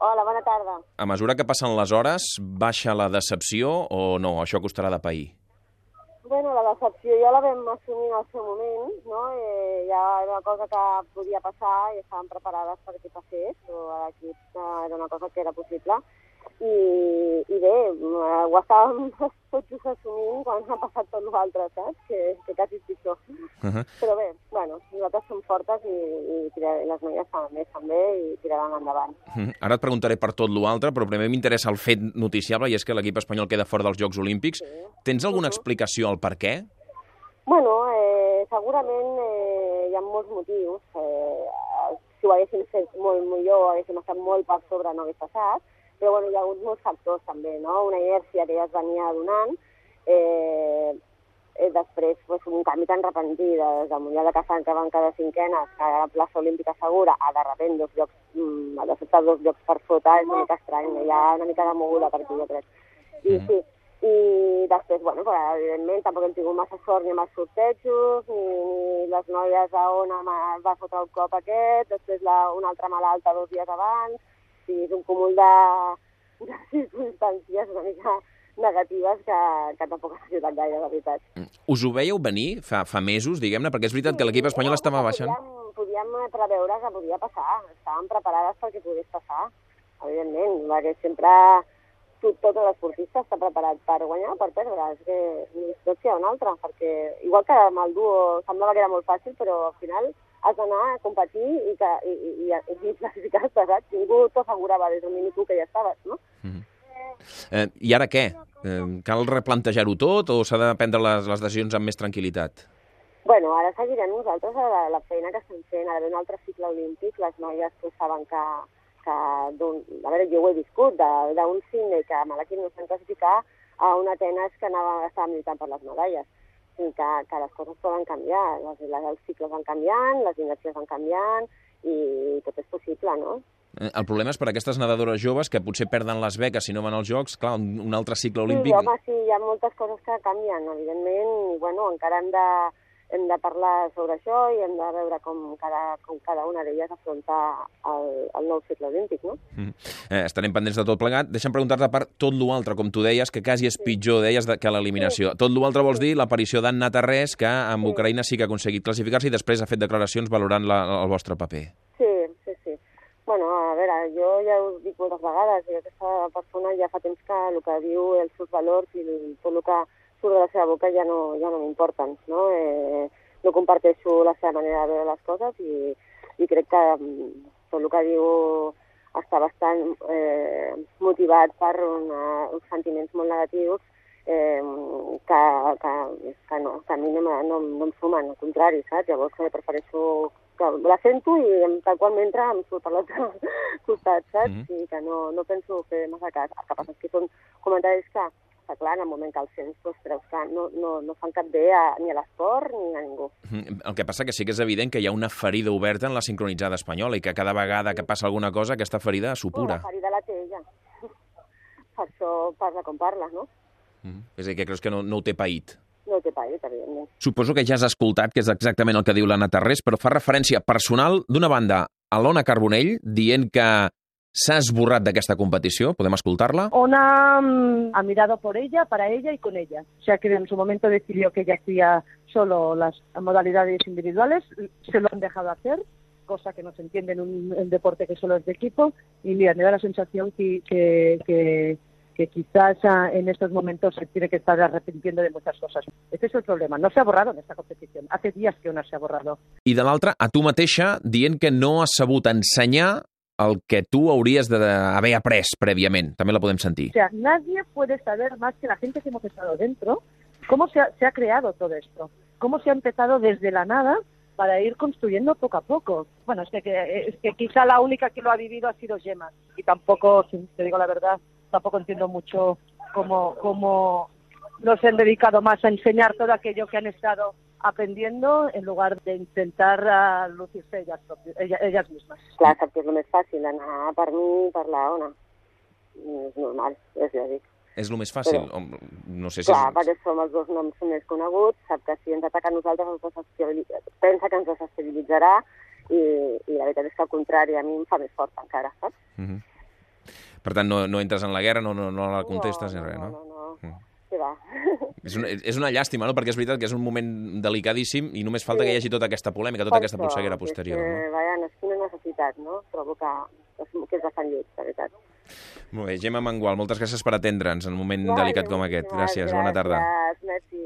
Hola, bona tarda. A mesura que passen les hores, baixa la decepció o no? Això costarà de pair? Bueno, la decepció ja la vam assumir en el seu moment, no? Eh, ja era una cosa que podia passar i estàvem preparades perquè passés, o a l'equip eh, era una cosa que era possible. I, i bé, eh, ho estàvem tots assumint quan ha passat tot l'altre, saps? Que, que quasi és pitjor. Uh -huh. Però bé, bueno, nosaltres som fortes i, i, tira- i les noies també, també i tiraran endavant. Mhm. Ara et preguntaré per tot l'altre, però primer m'interessa el fet noticiable, i és que l'equip espanyol queda fora dels Jocs Olímpics. Tens alguna Mhm. explicació al per què? Bueno, eh, segurament eh, hi ha molts motius. Eh, si ho haguéssim fet molt millor, haguéssim estat molt per sobre, no hagués passat. Però bueno, hi ha hagut molts factors també, no? Una inèrcia que ja es venia donant. Eh, després, pues, un canvi tan repentí des del Mundial de Caçant que van quedar cinquenes, que a la plaça olímpica segura, a de repent dos llocs, mm, de sobte dos llocs per sota, és una mica estrany, hi ha una mica de moguda per aquí, jo crec. I Mhm. sí, i després, bueno, però, evidentment, tampoc hem tingut massa sort ni amb els sortejos, ni, ni les noies a on va fotre el cop aquest, després la, una altra malalta dos dies abans, sigui, és un cúmul de, de circumstàncies una mica negatives que, que tampoc ha ajudat gaire, la veritat. Us ho veieu venir fa, fa mesos, diguem-ne? Perquè és veritat que l'equip espanyol estava baixant. Podíem, podíem preveure que podia passar, estàvem preparades perquè pogués passar, evidentment, perquè sempre tot, tot l'esportista està preparat per guanyar o per perdre, és que tot hi ha un altre, perquè igual que amb el duo semblava que era molt fàcil, però al final has d'anar a competir i, que, i, i, i, i classificar-te, saps? Ningú t'ho assegurava des del minut u que ja estaves, no? Eh, I ara què? Eh, cal replantejar-ho tot o s'ha de prendre les, les decisions amb més tranquil·litat? Bueno, ara seguirem nosaltres la, la feina que estem fent, ara ve un altre cicle olímpic, les noies que saben que, que a veure, jo ho he viscut, d'un cine que amb l'equip no estem classificar a un Atenes que anava, estava militant per les medalles. O sigui que, que les coses poden canviar, les, les, els cicles van canviant, les inercies van canviant i tot és possible, no? Eh, El problema és per aquestes nedadores joves que potser perden les beques si no van als Jocs, clar, un, un altre cicle Sí, olímpic... home, sí, hi ha moltes coses que canvien, evidentment, i bueno, encara hem de, hem de parlar sobre això i hem de veure com cada, com cada una d'elles afronta el, el nou cicle olímpic, no? Mm. Eh, estarem pendents de tot plegat. Deixa'm preguntar-te per tot l'altre, com tu deies, que quasi és pitjor, deies, de, que l'eliminació. Tot l'altre vols dir l'aparició d'Anna Tarrés, que amb Sí. Ucraïna sí que ha aconseguit classificar-se i després ha fet declaracions valorant la, el vostre paper. Bueno, a veure, jo ja ho dic moltes vegades, i aquesta persona ja fa temps que el que diu, els seus valors i tot el que surt de la seva boca ja no, ja no m'importen, no? Eh, no comparteixo la seva manera de veure les coses i, i crec que mm, tot el que diu està bastant eh, motivat per una, uns sentiments molt negatius eh, que, que, que, no, que a mi no, no, no em sumen, al contrari, saps? Llavors eh, prefereixo que la sento i tal qual m'entra em surt per l'altre costat, saps? Mhm. I que no, no penso fer massa cas. El que passa és que són comentaris que, que clar, en el moment que els sents, doncs, creus que no, no, no fan cap bé a, ni a l'esport ni a ningú. Mm, El que passa que sí que és evident que hi ha una ferida oberta en la sincronitzada espanyola i que cada vegada que passa alguna cosa aquesta ferida supura. la ferida la té ella. per això parla com parla, no? Mm. És a dir, que creus que no, no ho té paït. No té paït, evidentment. Suposo que ja has escoltat, que és exactament el que diu l'Anna Tarrés, però fa referència personal, d'una banda, a l'Ona Carbonell, dient que s'ha esborrat d'aquesta competició. Podem escoltar-la? Ona mm, ha mirado por ella, para ella y con ella. O sea que en su momento decidió que ella hacía solo las modalidades individuales, se lo han dejado hacer, cosa que no se entiende en un en deporte que solo es de equipo. Y mira, me da la sensación que, que, que, que quizás en estos momentos se tiene que estar arrepintiendo de muchas cosas. Ese es el problema. No se ha borrado en esta competición. Hace días que Ona se ha borrado. I de l'altra, a tu mateixa, dient que no has sabut ensenyar el que tu hauries d'haver après prèviament. També la podem sentir. O sea, nadie puede saber más que la gente que hemos estado dentro cómo se ha, se ha creado todo esto, cómo se ha empezado desde la nada para ir construyendo poco a poco. Bueno, es que, que- es que quizá la única que lo ha vivido ha sido Gemma y tampoco, si te digo la verdad, tampoco entiendo mucho cómo, cómo nos han dedicado más a enseñar todo aquello que han estado aprendiendo en lugar de intentar lucirse ellas, propi- ella- ellas mismas. Clar, que és el més fàcil, anar per mi i per la Ona. És normal, és lògic. És el més fàcil. Però- No sé si... Clar, És... perquè som els dos noms més coneguts, sap que si ens ataca a nosaltres ens pensa que ens desestabilitzarà i, i la veritat és que al contrari, a mi em fa més fort encara, saps? Mhm. Per tant, no, no entres en la guerra, no, no, no la contestes no, ni res, no? No, no, Mm. no. Sí, va. És una, és una llàstima, no? Perquè és veritat que és un moment delicadíssim i només falta Sí. que hi hagi tota aquesta polèmica, tota Per aquesta això, polseguera que posterior. És No? que, vaja, no és quina necessitat, no? Trobo que, que és bastant lleig, la veritat. Molt bé, Gemma Mangual, moltes gràcies per atendre'ns en un moment Vale, delicat com aquest. moltíssimes Gràcies, bona tarda. Gràcies, merci.